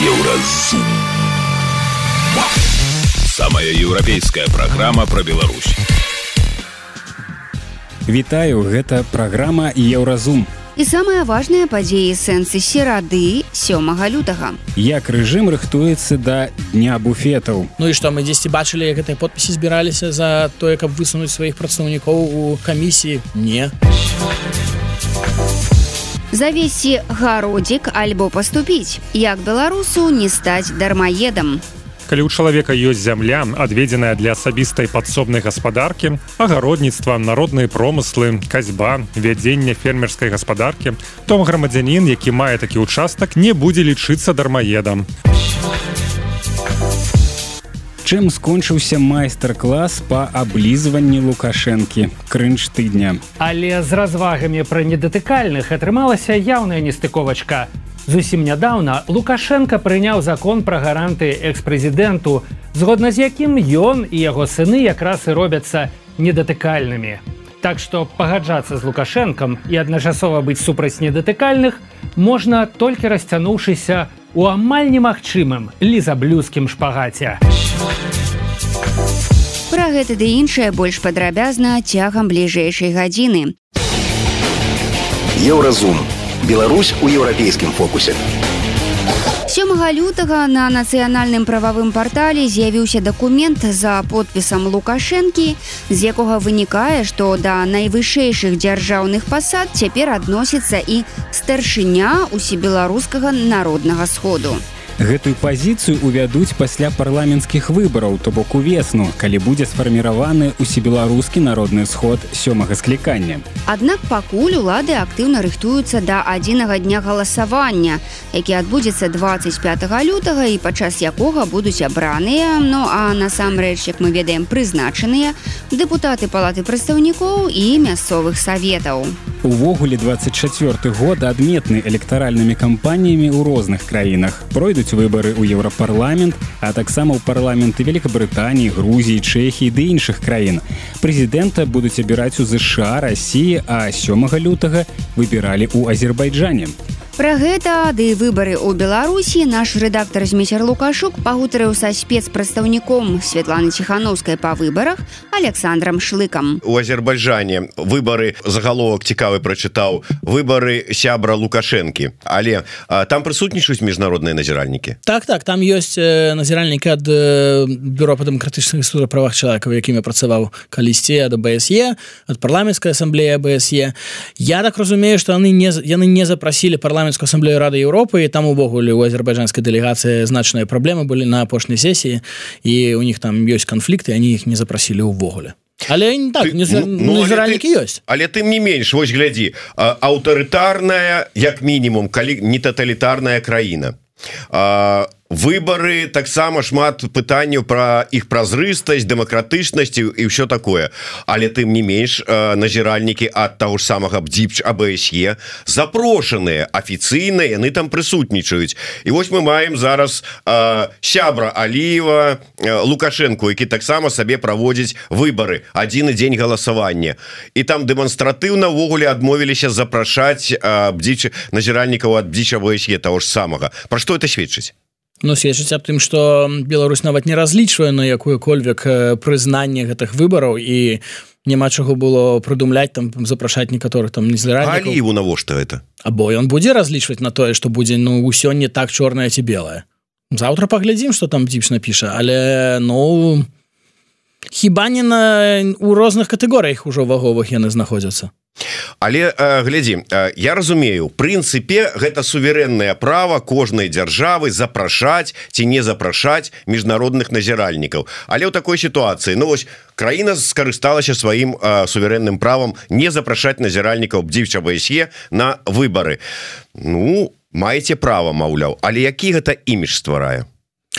Еўразум. Самая еўрапейская праграма пра Беларусь. Вітаю, гэта праграма Еўразум. І самыя важныя падзеі сэнсы серады сёмага лютага. Як рэжым рыхтуецца да дня буфетаў. Ну і што мы дзесьці бачылі, як гэтай подпісе збіраліся за тое, каб высунуць сваіх прадстаўнікоў у камісіі не. Завесці гародзік альбо паступіць, як беларусу не стаць дармаедам. Калі ў чалавека ёсць зямля, адведзеная для асабістай падсобнай гаспадаркі, агародніцтва, народныя промыслы, казьба, вядзення фермерскай гаспадаркі, то грамадзянін, які мае такі ўчастак, не будзе лічыцца дармаедам. Чым скончыўся майстар-клас па аблізванні лукашэнкі крынж тыдня. Але з развагамі пра недатыкальных атрымалася яўная нестыковачка. Зусім нядаўна Лукашенко прыняў закон пра гаранты экс-прэзідэнту, згодна з якім ён і яго сыны якраз і робяцца недатыкальнымі. Так што пагаджацца з лукашэнкам і адначасова быць супраць недатыкальных можна толькі расцянуўшыся у амаль немагчымым лізаблюскім шпагаце. Пра гэта ды іншае больш падрабязна цягам бліжэйшай гадзіны. Еўразум. Беларусь у еўрапейскім фокусе. Сёмага лютага на нацыянальным прававым партале з'явіўся дакумент за подпісам лукашэнкі, з якога вынікае, што да найвышэйшых дзяржаўных пасад цяпер адносіцца і старшыня усебеларускага народнага сходу. Гэтую пазіцыю увядуць пасля парламенцкіх выбараў, то бок увесну, калі будзе сфарміраваны усебеларускі народны сход сёмага склікання. Аднак пакуль улады актыўна рыхтуюцца да адзінага дня галасавання, які адбудзецца 25 лютага і падчас якога будуць абраныя, ну а насамрэч, як мы ведаем прызначаныя дэпутаты палаты прадстаўнікоў і мясцовых саветаў. Увогуле 24 год адметны электаральнымі кампаніямі ў розных краінах. Пройдуць выбары ў еўрапарламент, а таксама ў парламенты Великабрытаніі, Грузіі, Чэхіі ды іншых краін. Прэзідэнта будуць абіраць у ЗША, рассіі, а сёмага лютага выбіралі ў Азербайджане. Пра гэта ды выбары ў Беларусі наш рэдактар змейцер Лукашук пагутарыў са спецпрадстаўніком Святланы Ціхановскай па выбарах Александром шлыкам. У Азербайджане выбары загаловак цікавы прачытаў выбары сябра Лукашэнкі. Але а, там прысутнічаюць міжнародныя назіральнікі. Так так там ёсць назіральнікі ад бюро па дэмакратычных студа правах чалавека, якімі працаваў калісьці ад БСЕ, ад парламенцкай асамблеі БСЕ. Я так разумею, што яны не, яны не запрасілі парламенцкую асамблею рады Еўропы і там увогуле у азербайджанскай дэлегацыі значныя праблемы былі на апошняй сесіі і у них там ёсць канфлікты они іх не запрасілі ўвогуле але не так не, Ну, ну, але ты- ёсць Але тым не менш вось глядзі аўтарытарная як мінімум калі не таталітарная краіна а, выбары таксама шмат пытанняў пра іх празрыстасць дэмакратычнасці і ўсё такое. Але тым не менш а, назіральнікі ад таго ж самага бдзіпч абСе запрошаныя афіцыйна яны там прысутнічаюць. І вось мы маем зараз а, сябра Аліва лукашенко які таксама сабе праводзіць выбары. Адзін дзень галасавання. І там дэманстратыўна ўвогуле адмовіліся запрашаць бдзічы назіральнікаў ад бдзіча ВСЕ того ж самага. Пра што это сведчыць Ну сведчыць аб тым што Беларусь нават не разлічвае на якую-кольвек э, прызнанне гэтых выбараў і няма чаго было прыдумляць там запрашаць некаторых там незараннікаў Аліеву навошта это або ён будзе разлічваць на тое што будзе ну ўсё не так чорнае ці белае. Заўтра паглядзім што там дзіпш напіша але ну хіба не на у розных катэгорыях ужо ваговых яны знаходзяцца? Але э, глядзі э, я разумею прынцыпе гэта суверэннае права кожнай дзяржавы запрашаць ці не запрашаць міжнародных назіральнікаў. Але ў такой сітуацыі Ну вось краіна скарысталася сваім э, суверэнным правам не запрашаць назіральнікаў бдзівча ВСЕ на выбары. Ну маеце права маўляў але які гэта імідж стварае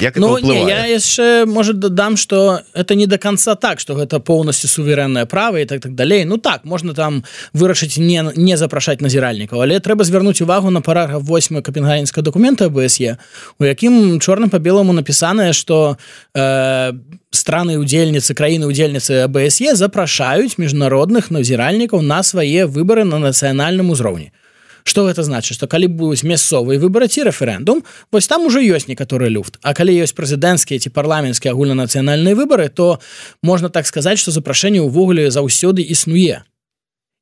Як Ну не, я яшчэ может дадам что это не до конца так что гэта полностью суверэнное право і так так далей Ну так можно там вырашыць не не запрашаць назіральнікаў але трэба звярнуць увагу на параграф 8 копенгагенскага документа БСЕ у якім чорным по белому напісанае что э, страны удзельніцы краіны удзельніцы БСЕ запрашаюць міжнародных назіральнікаў на свае выборы на нацыянальным узроўні что гэта значит? Что калі будуць мясцовыя выборы ці рэферэндум вось там уже ёсць некаторы люфт. А калі ёсць прэзідэнцкія ці парламенцкія агульнанацыянальныя выборы то можна так сказаць что запрашэнне ўвогуле заўсёды існуе.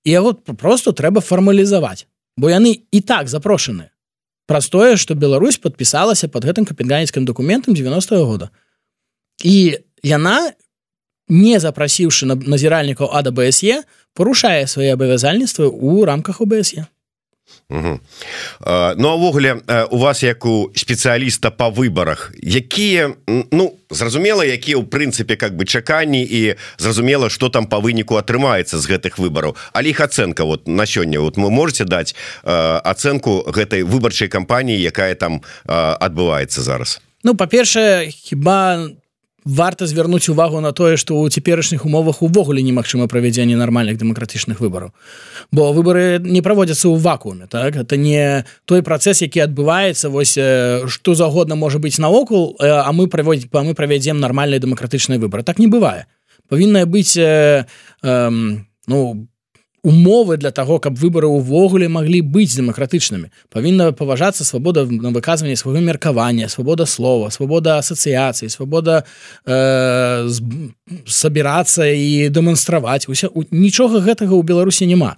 І яго просто трэба фармалізаваць бо яны і так запрошаны. Простое что Беларусь подпісалася под гэтым капенганецкім документам 90 -го года. І яна не запрасіўшы на назіральнікаў адабсе парушае свае абавязальніцтвы ў рамках ОБСе Угу. Ну авогуле у вас як у спецыяліста по выборах якія ну зразумела якія ў прынцыпе как бы чаканні і зразумела что там по выніку атрымаецца з гэтых выбораў але іх ацэнка вот на сёння вот вы можете даць ацэнку гэтай выбарчай кампаніі якая там адбываецца зараз Ну па-першае хіба варта звярнуць увагу на тое што ў цяперашніх умовах увогуле немагчыма правядзенне нармальных дэмакратычных выбараў. Бо выборы не праводзяцца ў вакууме так? Это не той працэс які адбываецца вось што загодна можа быць наокул а мы праводзіць па мы правядзем нармальныя дэмакратычныя выборы так не бывае. Павінна быць э, э, ну по умовы для того каб выборы увогуле могли быць дэмакратычнымі. Павінна паважацца свабода на выказванне свайго меркавання свабода слова свабода асацыяцыі свабода э, сабірацца і дэманстраваць. Усе нічога гэтага ў беларусі няма.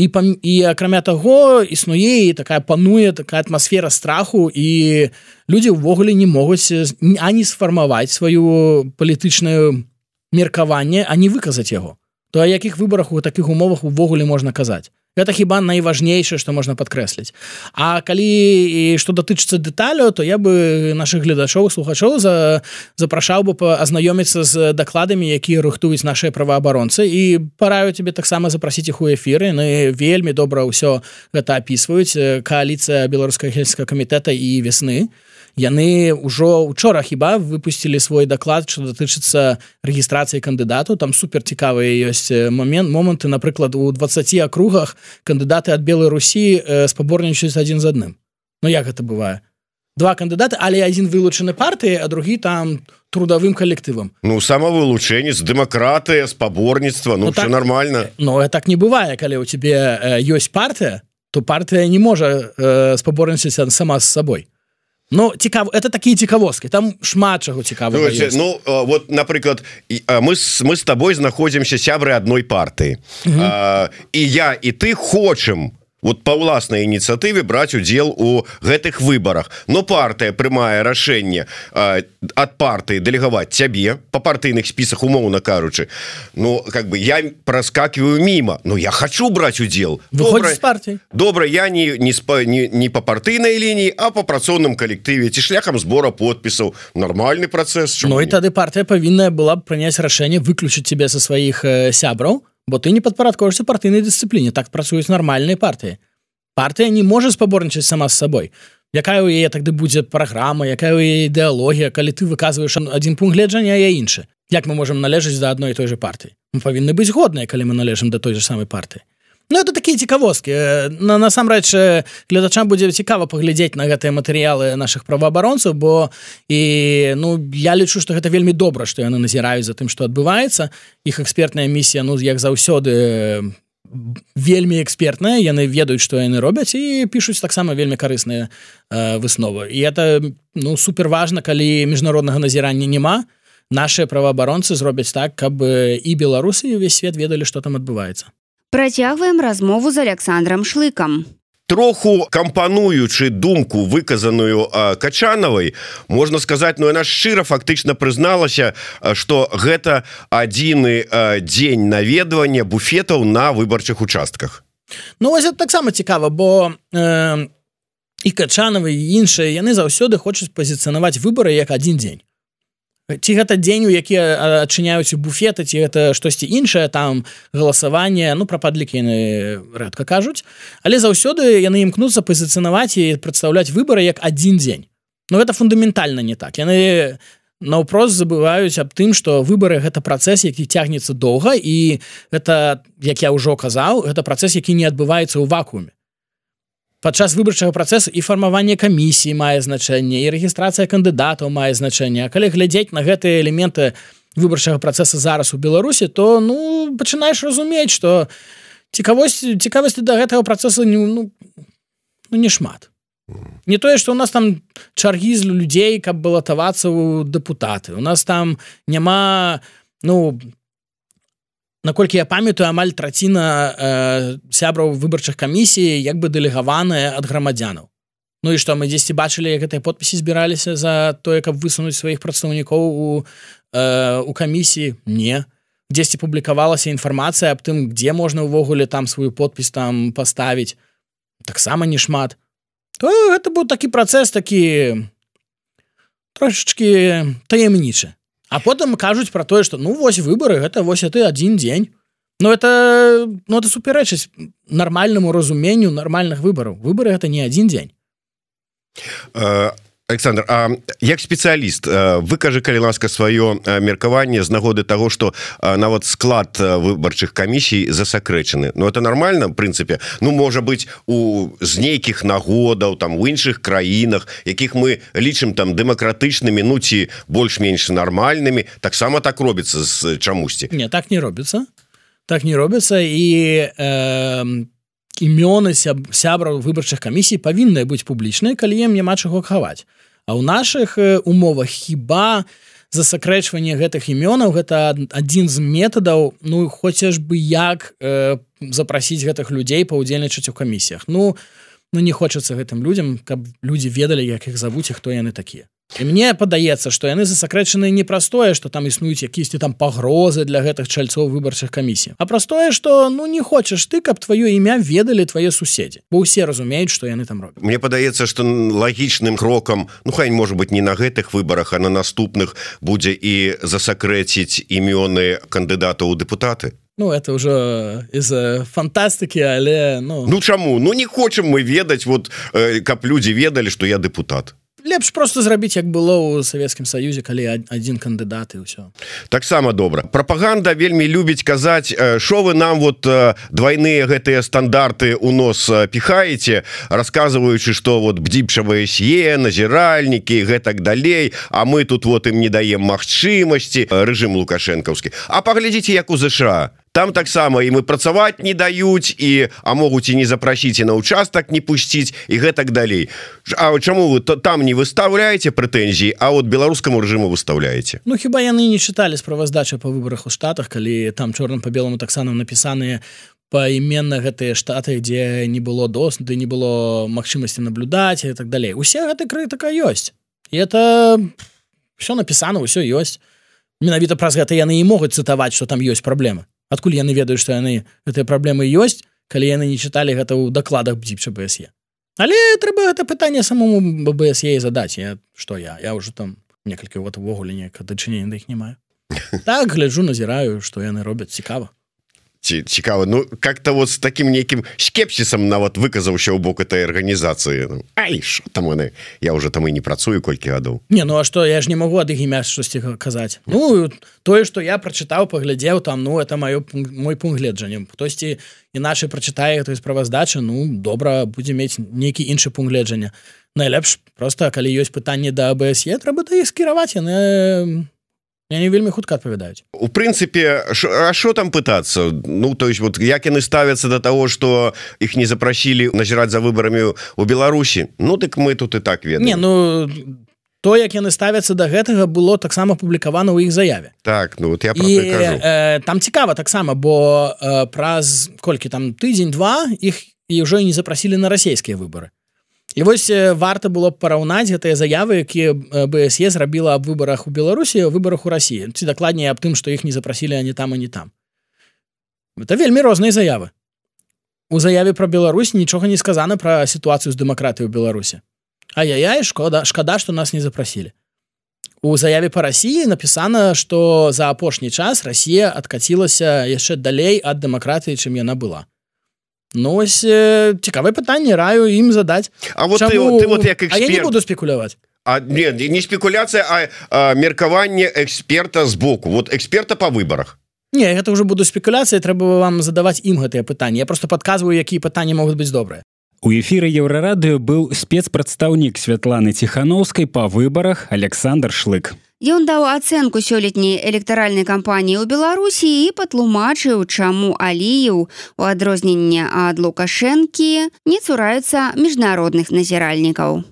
І пам, і акрамя таго існуе і такая пануе такая атмасфера страху і людзі ўвогуле не могуць ані сфармаваць сваю палітычную меркаванне а не выказаць яго то о якіх выборах у таких умовах увогуле можна казаць это хіба найважнейшае что можна подкрэсліць А калі что датычыцца дэталяў то я бы наших гледачоў слухачоў за запрашаў бы азнаёміцца з дакладамі якія рыхтуюць наши праваабаронцы. І параю тебе таксама запрасіць іх у эфіры. На вельмі добра ўсё гэта опісваюць коаліцыя беларускага гельскага камітэта і весны то яны ўжо учора хіба выпусцілі свой даклад что датычыцца рэгістрацыі кандыдату. Там супер цікавыя ёсць момент моманты. Напрыклад у 20 акругах кандыдаты ад белой Русі спаборнічаюць адзін з адным Ну як гэта бывае два кандыдаты але адзін вылучаны партыі а другі там трудовым калектывам Ну самавылучэнне з дэмакратыя спаборніцтва Ну, ну так, нормально. но так не бывае калі у тебе ёсць партыя то партыя не можа э, спаборнічаць сама з сабой Ну цікав это такія цікавосткі там шмат чаго цікава Ну вот напрыклад мы мы с тобой знаходзімся сябры адной партыі і я і ты хочам вот по ўласнай ініцыятыве браць удзел у гэтых выборах но партыя прымае рашэнне ад партыі дэлегаваць цябе по партыйных спісах умоўна кажучы. Ну как бы я проскакиваю мимо но я хочу браць удзел. Партии добра я не не спа не, не по партыйнай лініі а по працоўным калектыве ці шляхам сбора подпісаў. Нормальный процесс Ну і тады партыя павінная была б прыняць рашэнне выключыць тебе со сваіх э, сябраў бо ты не падпарадкоўшся партыйнай дысцыпліне так працуюць нармальныя партыі партыя не можа спаборнічаць сама з сабой якая у яе тады будзе праграма якая у яе ідэалогія калі ты выказваеш адзін пункт гледжання я іншы як мы можемм належаць да адной той же партыі мы павінны быць годныя калі мы належым да той же самой партыі Ну это такія цікавосткі на насамрэч гледачам будзе цікава паглядзець на гэтыя матэрыялы наших праваабаронцаў бо і ну я лічу что гэта вельмі добра што яны назіраюць за тым што адбываецца іх экспертная місія ну як заўсёды вельмі экспертная. Яны ведаюць што яны робяць і пішуць таксама вельмі карысныя э, высновы. І это ну супер важна калі міжнароднага назірання няма наши праваабаронцы зробяць так каб і беларусы увесь свет ведалі што там адбываецца Працягваем размову з Александром шлыкам. Троху кампануючы думку выказаную качанавай можна сказаць ну яна шчыра фактычна прызналася что гэта адзіны дзень наведвання буфетаў на выбарчых участках Ну вось таксама цікава бо э, і качанавы іншыя яны заўсёды хочуць пазіцыянаваць выборы як адзін дзень ці гэта дзень у які адчыняюць буфеты ці гэта штосьці іншае там галасаванне ну пра падлікі яны рэдка кажуць. Але заўсёды яны імкнуцца пазіцынаваць і прадстаўляць выбары як адзін дзень. Но гэта фундаментальна не так. Яны наўпрост забываюць аб тым што выбары гэта працэс які цягнецца доўга і гэта як я ўжо казаў гэта працэс які не адбываецца ў вакууме падчас выбарчага працэсу і фармаванне камісіі мае значэнне і рэгістрацыя кандыдатаў мае значэнне. Калі глядзець на гэтыя элементы выбарчага працэса зараз у беларусі то ну пачынаеш разумець что цікавосць цікавасці да гэтага працэсу не ну, ну не шмат. Не тое что у нас там чаргі з людзей каб балатавацца ў дэпутаты. У нас там няма ну наколькі я памятаю амаль траціна э, сябраў выбарчых камісій як бы дэлегаваная ад грамадзянаў. Ну і што мы дзесьці бачылі гэтыя подпіси збіраліся за тое каб высунуць сваіх прадстаўнікоў у э, у камісіі? Не. Дзесьці публікавалася інфармацыя аб тым дзе можна ўвогуле там сваю подпіс там паставіць. Таксама не шмат то гэта быў такі працэс такі трошечки таямнічы а потым кажуць про тое что ну вось выборы гэта вось ты один дзень. Но ну, это ну это супярэчыць нармальнаму разуменню нармальных выбораў выборы это не один дзень. А Александр А як спецыяліст выкажы калі ласка сваё меркаванне з нагоды того что нават склад выбарчых камісій засакрэчаны Ну это нормально прынцыпе Ну можа быть у з нейкіх нагодаў там у іншых краінах якіх мы лічым там дэмакратычнымі ну ці больш-менш нармальнымі таксама так робіцца з чамусьці не так не робіцца так не робіцца і э, імёны сябраў выбарчых камісій павінны быць публічнай калі ім няма чаго хаваць А ў наших умовах хіба засакрэчванне гэтых імёнаў гэта адзін з метадаў Ну хочаш бы як э, запрасіць гэтых людзей паўдзельнічаць у камісіях. Ну ну не хочацца гэтым людям каб людзі ведалі як іх завуць і хто яны такія і мне падаецца што яны засакрэчаны не простое что там існуюць якісьці там пагрозы для гэтых чальцоў выбарчых камісій а простое что ну не хочаш ты каб твоё імя ведалі твае суседзі бо ўсе разумеюць что яны там робят Мне падаецца что лагічным крокам ну хай может быть не на гэтых выборах а на наступных будзе і засакрэціць імёны кандыдата ў депутаты. Ну, это уже из фантастыкі але ну... ну чаму? Ну не хочам мы ведаць вот э, каб людзі ведалі что я депутат лепш просто зрабіць як было ў савецкім саюзе калі адзін кандыдат і ўсё. Таксама добра. Прапаганда вельмі любіць казаць що вы нам вот двойныя гэтыя стандарты у нос піхаеце рассказываючы что вот бдзіпшавыя сье назіральнікі гэтак далей А мы тут вот ім не даем магчымасці рэжым лукашэнкаўскі А паглядзіце як у ЗША там таксама і мы працаваць не даюць і а могуць і не запрасіце на участак не пусціць і гэтак далей. А чаму вы то там не выставляеце прэтэнзіі А вот беларускаму рэжыму выставляеце Ну хіба яны не чыталі справаздачы по выборах у штатах калі там чорным по белому таксама напісаныя поіменно гэтыя штаты дзе не было досды не было магчымасці наблюдаць і так далей. Усе гэты крытыка ёсць. І это все напісана ўсё ёсць. Менавіта праз гэта яны і могуць цытаваць что там ёсць праблемы адкуль яны ведаюць што яны гэтыя праблемы ёсць калі яны не чыталі гэта ў дакладах бдзіпча бсе але трэба гэта пытанне самому ббсе задаць. Я что я? Я ўжо там некалькі вот увогуле неяк дачынення да іх не маю. Так гляджу назіраю што яны робяць. Цікава ці цікава Ну как-то вот с таким нейкім скепсісам нават выказаўся ў бок этой арганізацыі ну, Ай там яны я уже там і не працую колькі гадоў Не ну а что я ж не могу ад іх імя штосьці казаць Ну тое что я прачытаў паглядзеў там ну это маё мой пункт гледжання хтосьці іначай прачытае той справаздачы Ну добра будзе мець нейкі іншы пункт гледжання найлепш просто калі ёсць пытанне да АБСе трэба да іх скіраваць яны не вельмі хутка адпавядаюць. У прынцыпе А що там пытацца? Ну то есть вот як яны ставяцца до того что іх не запрасілі назіраць за выбарамі у Беларусі? Ну дык мы тут і так ведаем. Не ну то як яны ставяцца до гэтага было таксама публікавана ў іх заяве. Так ну вот я і, э, там цікава таксама бо э, праз колькі там тыдзень два іх і ўжо не запрасілі на расійскія выборы І вось варта было б параўнаць гэтыя заявы якія бсе зрабіла аб выбарах у беларусі выбарах у рассіі ці дакладней аб тым што іх не запрасілі они там і не там. Это вельмі розныя заявы. У заяве про Беларусь нічога не сказана пра сітуацыю з дэмакратыі ў беларусе а я я шкода шкада што нас не запрасілі. У заяве по рассіі напісана што за апошні час Росія адкацілася яшчэ далей ад дэмакратыі чым яна была Ну ось э, цікавае пытанне раю ім задаць А вот Чаму... ты, ты вот як эксперт... я не буду спекуляваць А, не, не спекуляцыя а, а меркаванне эксперта збоку вот эксперта по выборах Не гэта уже буду спекуляцыя трэба вам задаваць ім гэтыя пытанні Я просто подказваю якія пытанні могуць быць добрыя У эфіры еўрарадыё быў спецпрадстаўнік святланы ціхановскай па выбарах Александр шлык Ён даў ацэнку сёлетняй электаральнай кампаніі ў Беларусі і патлумачыў, чаму Аліяў у адрозненне ад Лукашэнкі не цураюцца міжнародных назіральнікаў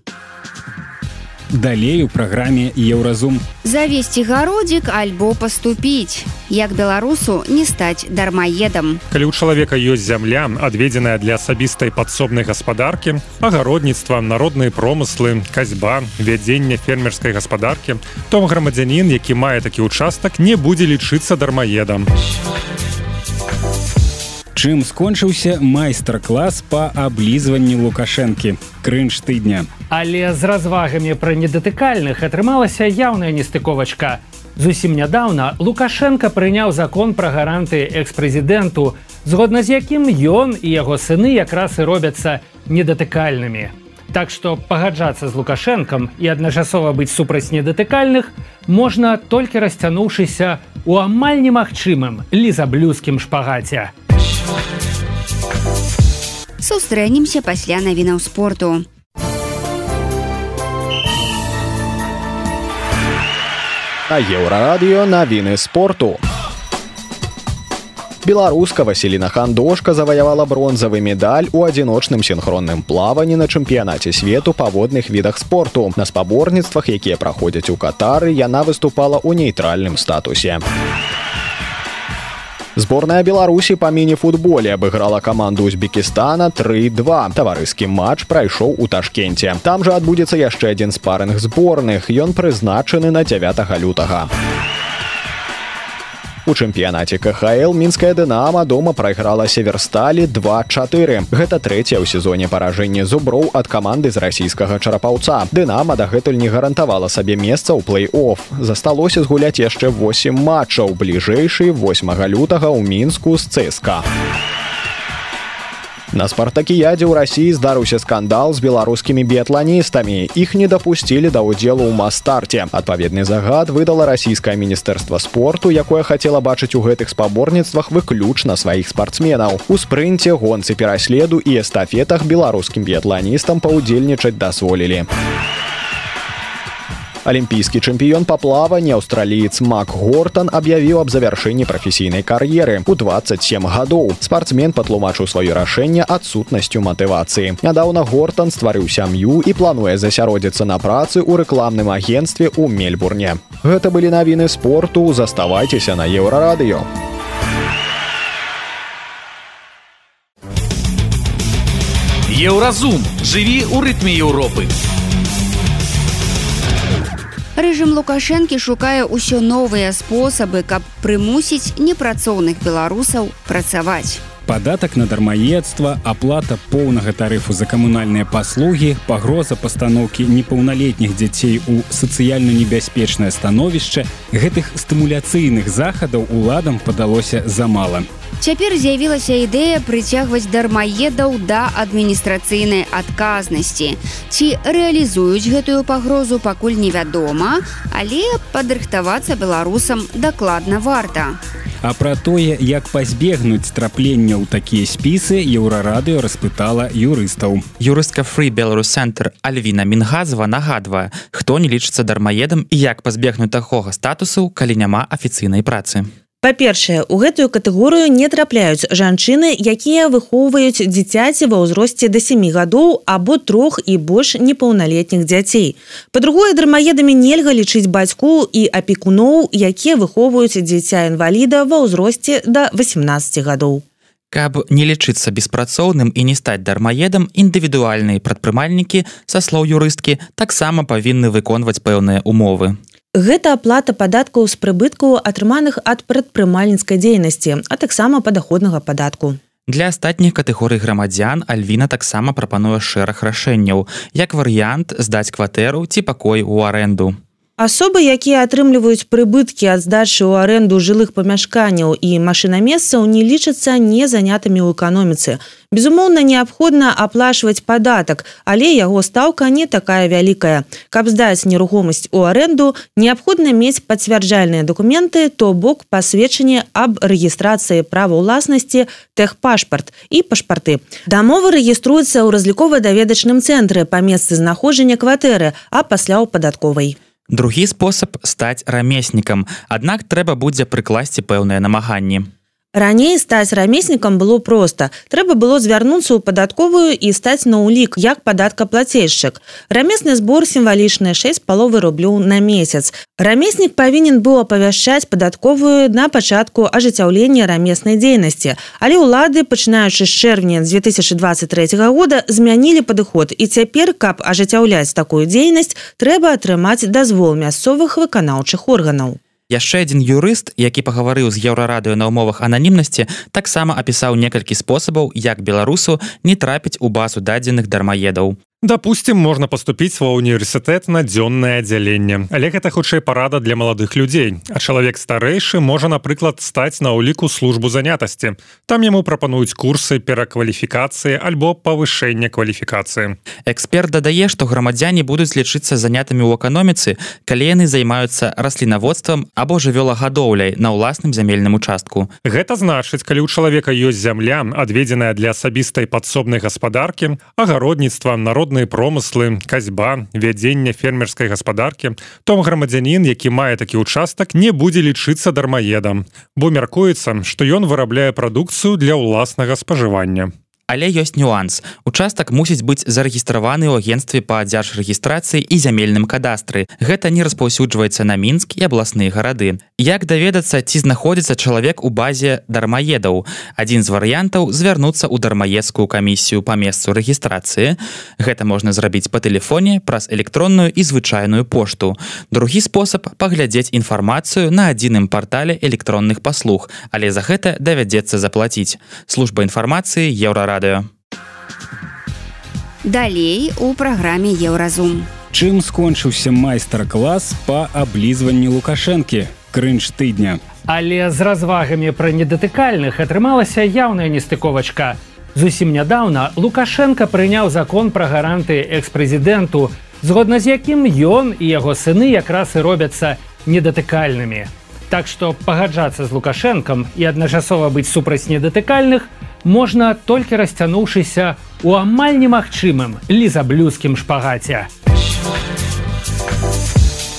далей у праграме еўразум завесці гародзік альбо паступіць. Як беларусу не стаць дармаедам. Калі у чалавека ёсць зямля адведзеная для асабістай падсобнай гаспадаркі агародніцтва народныя промыслы касьба вядзення фермерскай гаспадаркі то грамадзянін які мае такі участак не будзе лічыцца дармаедам чым скончыўся майстар-клас па аблізванні лукашэнкі крынж тыдня Але з развагамі пра недатыкальных атрымалася яўная нестыковачка. Зусім нядаўна Лукашенко прыняў закон пра гаранты экс-прэзідэнту, згодна з якім ён і яго сыны якраз і робяцца недатыкальнымі. Так што пагаджацца з лукашэнкам і адначасова быць супраць недатыкальных можна толькі расцянуўшыся у амаль немагчымым лізаблюскім шпагаце. Сустрэнемся пасля навінаў спорту. на еўрарадыё навіны спорту. Беларуска Васіліна Хандошка заваявала бронзавы медаль у адзіночным синхронным плаванні на чэмпіянаце свету па водных відах спорту. На спаборніцтвах, якія праходзяць у катары, яна выступала ў нейтральным статусе. Зборная Беларусі па міні-футболе абыграла каманду Узбекістана 3-2. Таварыскі матч прайшоў у ташкенце. Там жа адбудзецца яшчэ адзін спарынг зборных. Ён прызначаны на 9 лютага. У чэмпіянаце КХл мінская дынама дома прайграла северсталі 24. Гэта трэцяе ў сезоне паражэнне зуброў ад каманды з расійскага чарапаўца. Дынама дагэтуль не гарантавала сабе месца ў плей-офф. Засталося згуляць яшчэ 8 матчаў бліжэйшы 8 лютага ў мінску з цСК. На спартакіядзе ў рассіі здарыўся скандал з беларускімі біятланістамі. Іх не дапусцілі да ўдзелу ў мастарце. Адпаведны загад выдала расійскае міністэрства спорту, якое хацела бачыць у гэтых спаборніцтвах выключна сваіх спартсменаў. У спрынце гонцы пераследу і эстафетах беларускім біятланістам паўдзельнічаць дазволілі. Алімпійскі чэмпіён па плаванні аўстраліец Мак Гортон аб'явіў аб завяршэнні прафесійнай кар'еры. У 27 гадоў спартсмен патлумачыў сваё рашэнне адсутнасцю матывацыі. Нядаўна Гортон стварыў сям'ю і плануе засяродзіцца на працы ў рэкламным агенстве ў Мельбурне. Гэта былі навіны спорту, заставайцеся на еўрарадыё. Еўразум жыві ў рытме Еўропы. Рэжым Лукашэнкі шукае ўсё новыя спосабы, каб прымусіць непрацоўных беларусаў працаваць. Падатак на дармаедства, аплата поўнага тарыфу за камунальныя паслугі, пагроза пастаноўкі непаўналетніх дзяцей у сацыяльна небяспечнае становішча, гэтых стымуляцыйных захадаў уладам падалося замала. Цяпер з'явілася ідэя прыцягваць дармаедаў да адміністрацыйнай адказнасці. Ці рэалізуюць гэтую пагрозу пакуль невядома, але падрыхтавацца беларусам дакладна варта. А пра тое, як пазбегнуць траплення ў такія спісы еўрарадыё распытала юрыстаў. Юрыстка Фры Беларусцэнтр Альвіна Мінгазова нагадвае, хто не лічыцца дармаедам і як пазбегнуць такога статусу, калі няма афіцыйнай працы. Па-першае, у гэтую катэгорыю не трапляюць жанчыны, якія выхоўваюць дзіцяці ва ўзросце да сямі гадоў або трох і больш непаўналетніх дзяцей. Па-другое, дармаедамі нельга лічыць бацьку і апекуноў, якія выхоўваюць дзіця інваліда ва ўзросце да 18 гадоў. Каб не лічыцца беспрацоўным і не стаць дармаедам, індывідуальныя прадпрымальнікі, са слоў юрысткі, таксама павінны выконваць пэўныя умовы. Гэта аплата падаткаў з прыбыткаў атрыманых ад прадпрымальніцкай дзейнасці, а таксама падаходнага падатку. Для астатніх катэгорый грамадзян Альвіна таксама прапануе шэраг рашэнняў, як варыянт здаць кватэру ці пакой у аренду. Асобы, якія атрымліваюць прыбыткі ад здачы ў аренду жылых памяшканняў і машынамесцаў не лічацца незанятымі ў эканоміцы. Безумоўна, неабходна аплачваць падатак, але яго стаўка не такая вялікая. Каб здаць нерухомасць у аренду, неабходна мець пацвярджальныя дакументы, то бок пасведчанне аб рэгістрацыі права ўласнасці тэхпашпарт і пашпарты. Дамовы рэгіструюцца ў разлікова-даведачным цэнтры па месцы знаходжання кватэры, а пасля ў падатковай. Другі спосаб стаць рамеснікам. Аднак трэба будзе прыкласці пэўныя намаганні Раней стаць рамеснікам было проста. Трэба было звярнуцца ў падатковую і стаць на ўлік як падаткаплацельшчык. Рамесны збор сімвалічны 6 паловы рублёў на месяц. Рамеснік павінен быў апавяшчаць падатковую на пачатку ажыццяўлення рамеснай дзейнасці. Але ўлады, пачынаючы з чэрвеня 2023 года змянілі падыход і цяпер, каб ажыццяўляць такую дзейнасць, трэба атрымаць дазвол мясцовых выканаўчых органаў яшчэ адзін юрыст які пагаварыў з еўрарадыё на умовах ананімнасці таксама апісаў некалькі спосабаў як беларусу не трапіць у базу дадзеных дармаедаў Допустим, можна поступіць ва універсітэт на дзённае аддзяленне. Але гэта хутчэй парада для маладых людзей. А чалавек старэйшы можа, напрыклад, стаць на ўліку службу занятасці. Там яму прапануюць курсы перакваліфікацыі альбо павышэння кваліфікацыі. Эксперт дадае, што грамадзяне будуць лічыцца занятымі ў эканоміцы, калі яны займаюцца раслінаводствам або жывёлагадоўляй на ўласным зямельным участку. Гэта значыць, калі ў чалавека ёсць зямля, адведзеная для асабістай падсобнай гаспадаркі, агародніцтва народ народныя промыслы касьба вядзення фермерскай гаспадаркі том грамадзянін які мае такі участак не будзе лічыцца дармаедам бо мяркуецца што ён вырабляе прадукцыю для ўласнага спажывання але ёсць нюанс. Участак мусіць быць зарэгістраваны ў агенстве па дзяржрэгістрацыі і зямельным кадастры. Гэта не распаўсюджваецца на мінск і абласныя гарады. Як даведацца ці знаходзіцца чалавек у базе дармаедаў? Адзін з варыянтаў звярнуцца ў дармаедскую камісію па месцу рэгістрацыі. Гэта можна зрабіць па тэлефоне праз электронную і звычайную пошту. Другі спосаб паглядзець інфармацыю на адзіным партале электронных паслуг але за гэта давядзецца заплаціць. Служба інфармацыі еўрарад радыё. Далей у праграме Еўразум. Чым скончыўся майстар-клас па аблізванні лукашэнкі крынж тыдня. Але з развагамі пра недатыкальных атрымалася яўная нестыковачка. Зусім нядаўна Лукашенко прыняў закон пра гаранты экс-прэзідэнту, згодна з якім ён і яго сыны якраз і робяцца недатыкальнымі. Так што пагаджацца з лукашэнкам і адначасова быць супраць недатыкальных, можна толькі расцянуўшыся у амаль немагчымым лізаблюскім шпагаце.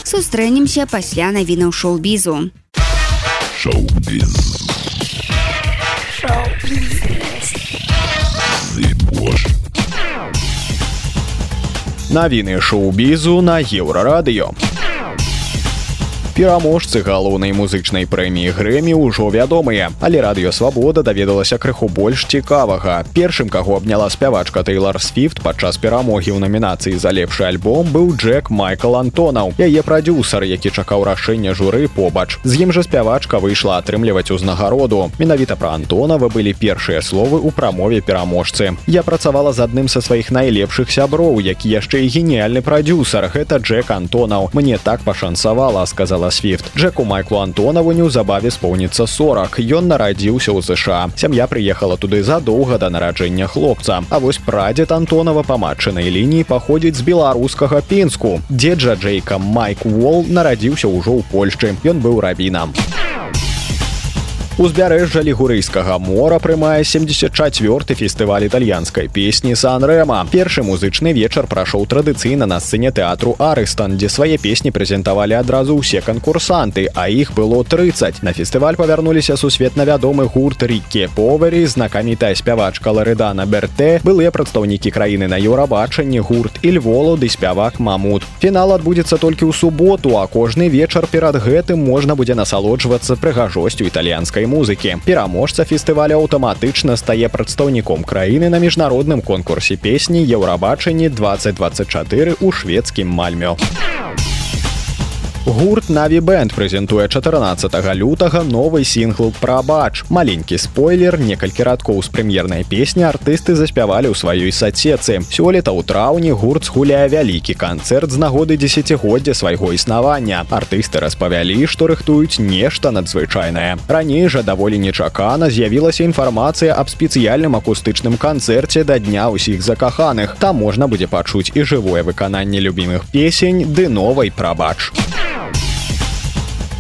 Сустрэнемся пасля навінаў шоу-бізу. Навіны шоу-бізу на еўрарадыё пераможцы галоўнай музычнай прэміі грэмі ўжо вядомыя але радыёвабода даведалася крыху больш цікавага. Першым каго абняла спявачка тейлор свифт падчас перамогі ў намінацыі за лепшы альбом быў джек майкл антонаў яе прадюсар які чакаў рашэння журы побач. З ім жа спявачка выйшла атрымліваць узнагароду. Менавіта пра антонова былі першыя словы ў прамове пераможцы. Я працавала з адным са сваіх найлепшых сяброў які яшчэ і геніяльны прадюсар гэта джек антонаў. Мне так пашанцавала сказала сказала свифт джеку майклу антонаву неўзабаве споўніцца 40 ён нарадзіўся ў ЗША сям'я прыехала туды задоўга да нараджэння хлопца. А вось прадзед антонова па матчынай лініі паходзіць з беларускага пінску. Дзеджа джейка майк уол нарадзіўся ўжо ў польшчы. Ён быў рабінам узбярэжжа лігурыйскага мора прымае 74 фестываль італьянскай песні сан-рэма. Першы музычны вечар прайшоў традыцыйна на сцэне тэатру арыстан дзе свае песні прэзентавалі адразу ўсе канкурсанты а іх было 30 на фестываль павярнуліся сусветна вядомы гурт ріке повары знакамітая спявачка ларыдана берте былыя прадстаўнікі краіны на еўрабачанні гурт і льволу ды спявак мамут фінал адбудзецца толькі ў суботу а кожны вечар перад гэтым можна будзе насалоджвацца прыгажосцю італьянскай музыкі. Пераможца фестываля аўтаматычна стае прадстаўніком краіны на міжнародным конкурсе песні еўрабачанні 2024 у шведскім мальмё гурт наві бэнд прэзентуе 14 лютага новы сінгл пра бач маленькі спойлер некалькі радкоў з прэм'ернай песні артысты заспявалі ў сваёй сацецы. Сёлета ў траўні гурт гуляе вялікі канцэрт з нагоды десятгоддзя свайго існавання. Артысты распавялі што рыхтуюць нешта надзвычайнае. Раней жа даволі нечакана з'явілася інфармацыя аб спецыяльным акустычным канцэрце да дня ўсіх закаханых. Там можна будзе пачуць і жывое выкананне любімых песень ды новай прабач Wow.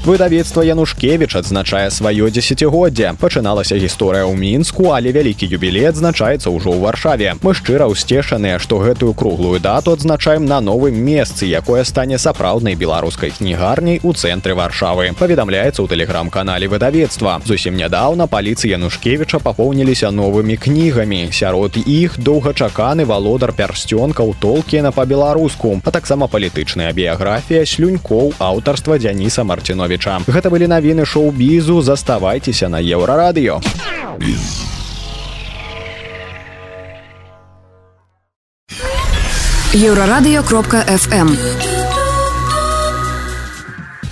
Выдавецтва Янушкевіч адзначае сваё дзесяцігоддзе. Пачыналася гісторыя ў мінску, але вялікі юбілей адзначаецца ўжо ў варшаве. Мы шчыра ўсцешаныя, што гэтую круглую дату адзначаем на новым месцы, якое стане сапраўднай беларускай кнігарняй у цэнтры варшавы. Паведамляецца ў тэлеграм-канале выдавецтва. Зусім нядаўна паліцы Янушкевіча папоўніліся новымі кнігамі. Сярод іх доўгачаканы валодар пярсцёнкаў толкена па-беларуску, а таксама палітычная біяграфія слюнькоў аўтарства Дзяніса Марціновича. Гэта былі навіны шоу-бізу, заставайцеся на еўрарадыё. Еўрарадыё кропка FM.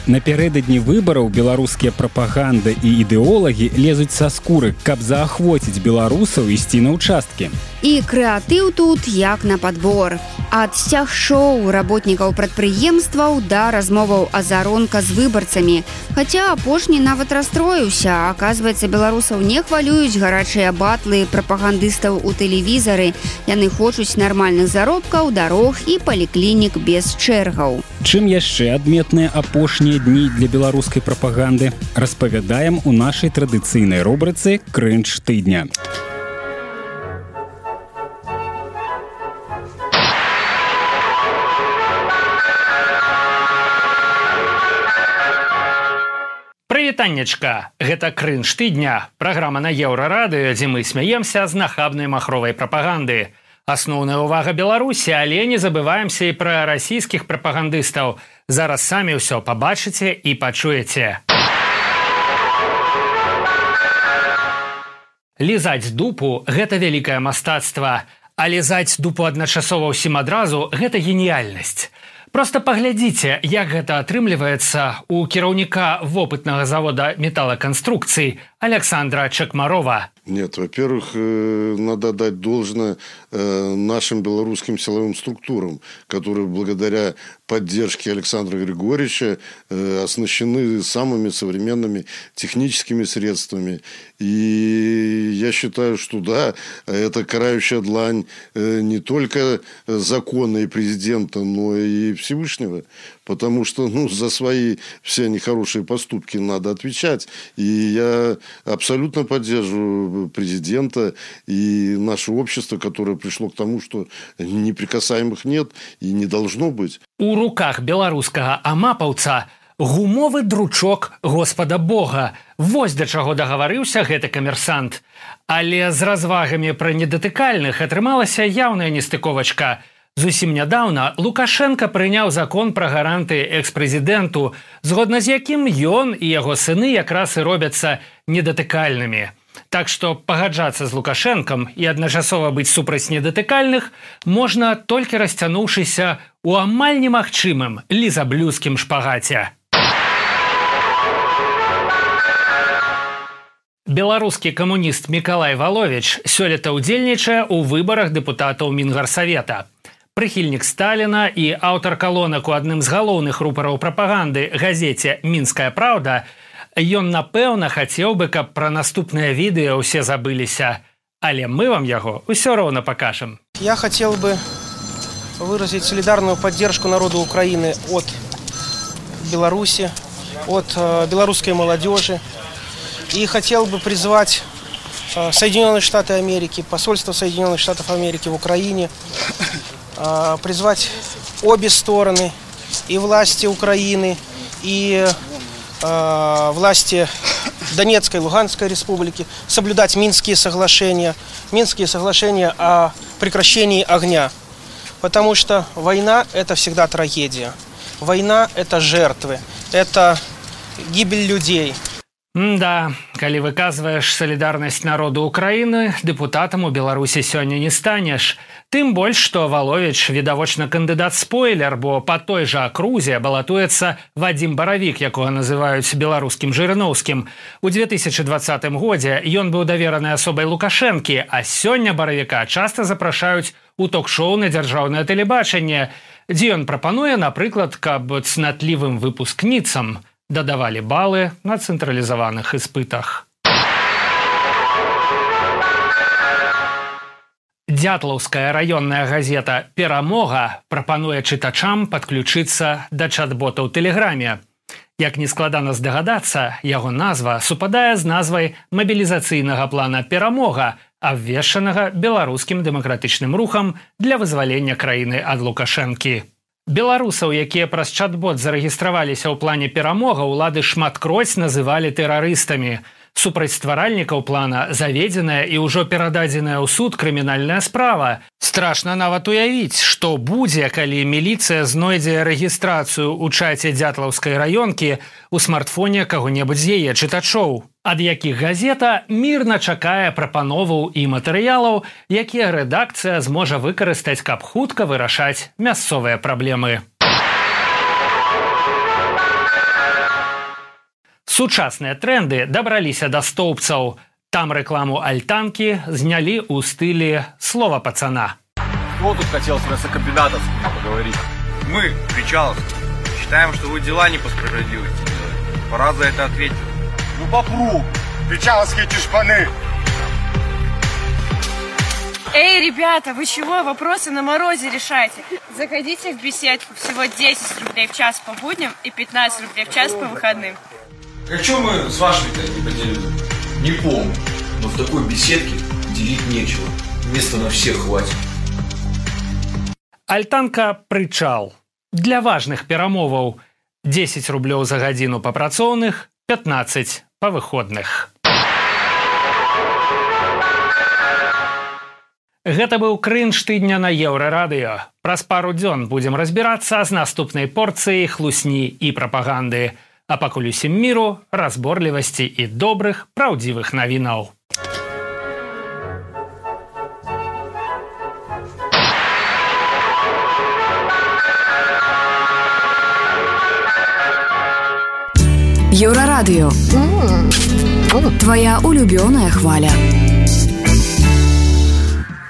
Напярэдадні выбараў беларускія прапаганды і ідэолагі лезуць са скуры, каб заахвоціць беларусаў ісці на ўчасткі. І крэатыў тут як на падбор. Ад сцяг шоу работнікаў прадпрыемстваў да размоваў азаронка з выбарцамі. Хаця апошні нават расстроіўся, аказваецца, беларусаў не хвалююць гарачыя батлы прапагандыстаў у тэлевізары. Яны хочуць нармальных заробкаў, дарог і паліклінік без чэргаў. Чым яшчэ адметныя апошнія дні для беларускай прапаганды распавядаем у нашай традыцыйнай рубрыцы крынж тыдня. Прывітаннечка, гэта крынж тыдня, праграма на еўрарадыё, дзе мы смяемся з нахабнай махровай прапаганды. Асноўная ўвага Беларусі, але не забываемся і пра расійскіх прапагандыстаў. Зараз самі ўсё пабачыце і пачуеце. Лізаць дупу гэта вялікае мастацтва, а лізаць дупу адначасова ўсім адразу гэта геніяльнасць. Просто паглядзіце, як гэта атрымліваецца у кіраўніка вопытнага завода металлоконструкцый Александра Чакмарова. Нет, во-первых, э, надо дать должное э, нашим белорусским силовым структурам, которые благодаря поддержке Александра Григорьевича э, оснащены самыми современными техническими средствами. И я считаю, что да, это карающая длань не только закона и президента, но и Всевышнего потому что ну, за свои все нехорошие поступки надо отвечать. И я абсолютно поддерживаю президента и наше общество, которое пришло к тому, что неприкасаемых нет и не должно быть. У руках белорусского амапаўца гумовы дручок Господа Бога. Вось да чаго дагаварыўся гэты камерсант. Але з развагамі пра недатыкальных атрымалася яўная нестыковачка – Зусім нядаўна Лукашенко прыняў закон пра гаранты экс-прэзідэнту, згодна з якім ён і яго сыны якраз і робяцца недатыкальнымі. Так што пагаджацца з лукашэнкам і адначасова быць супраць недатыкальных можна толькі расцянуўшыся ў амаль немагчымым лізаблюскім шпагаце. Беларускі камуніст Миколай Валович сёлета ўдзельнічае ў выбарах дэпутатаў мінгарсавета прыхільнік сталіна і аўтар калонак у адным з галоўных рупараў прапаганды газеце мінская праўда ён напэўна хацеў бы каб пра наступнае відэо ўсе забыліся. Але мы вам яго ўсё роўна покажем я хотел бы выразить солидарную поддержку народу украины от беларуси от э, белорусской молодежи и хотел бы призвать э, соединенные штаты америки посольство соединенных штатов америки в украине призвать обе стороны, и власти Украины, и э, власти Донецкой, Луганской республики соблюдать Минские соглашения, Минские соглашения о прекращении огня. Потому что война – это всегда трагедия. Война – это жертвы, это гибель людей – Да, калі выказваеш салідарнасць народу Украіны, дэпутатам у Беларусі сёння не станеш. Тым больш, што Валовіч відавочна кандыдат спойлер, бо па той жа акрузе балатуецца Вадзім баравік, якога называюць беларускім жырыноўскім. У 2020 годзе ён быў давераны асобай лукашэнкі, а сёння баравіка часта запрашаюць у ток-шоу на дзяржаўнае тэлебачанне, дзе ён прапануе, напрыклад, каб цнатлівым выпускніцам, дадавалі балы на цэнтралізаваных іспытах. Дятлаўская раённая газета перамога прапануе чытачам падключыцца да чат-бота ў тэлеграме. Як не складана здагадацца, яго назва супадае з назвай мабілізацыйнага плана перамога, абвешчанага беларускім дэмакратычным рухам для вызвалення краіны ад лукашэнкі. Беларусаў, якія праз чат-бот зарэгістраваліся ў плане перамога, улады шматкроць называлі тэрарыстамі супрацьстваральнікаў плана заведзеная і ўжо перададзеная ў суд крымінальная справа. Страшна нават уявіць, што будзе, калі міліцыя знойдзе рэгістрацыю ў чаце дзятлаўскай раёнкі у смартфоне каго-небудзь з яе чытачоў. Ад якіх газета мірна чакае прапановаў і матэрыялаў, якія рэдакцыя зможа выкарыстаць, каб хутка вырашаць мясцовыя праблемы. Сучасныя тренды дабраліся да стоўбцаў. Там рэкламу альтанкі знялі ў стылі слова пацана. Кто тут хотел с мясокомбинатов поговорить? Мы, Причалов, считаем, что вы дела не по справедливости делаете. Пора за это ответить. Ну попробуй, Причаловские чешпаны. Эй, ребята, вы чего? Вопросы на морозе решайте. Заходите в беседку. Всего 10 рублей в час по будням и 15 рублей в час по выходным. А что мы с вашими-то не поделили? Не помню, но в такой беседке делить нечего. Места на всех хватит. Альтанка прычал. Для важных перамоваў 10 рублёў за гадзіну па працоўных, 15 па выходных. Гэта быў крынж тыдня на еўрарадыё. Праз пару дзён будзем разбірацца з наступнай порцыяй хлусні і прапаганды а пакуль усім міру разборлівасці і добрых праўдзівых навінаў. Еўрарадыё Твая улюбёная хваля.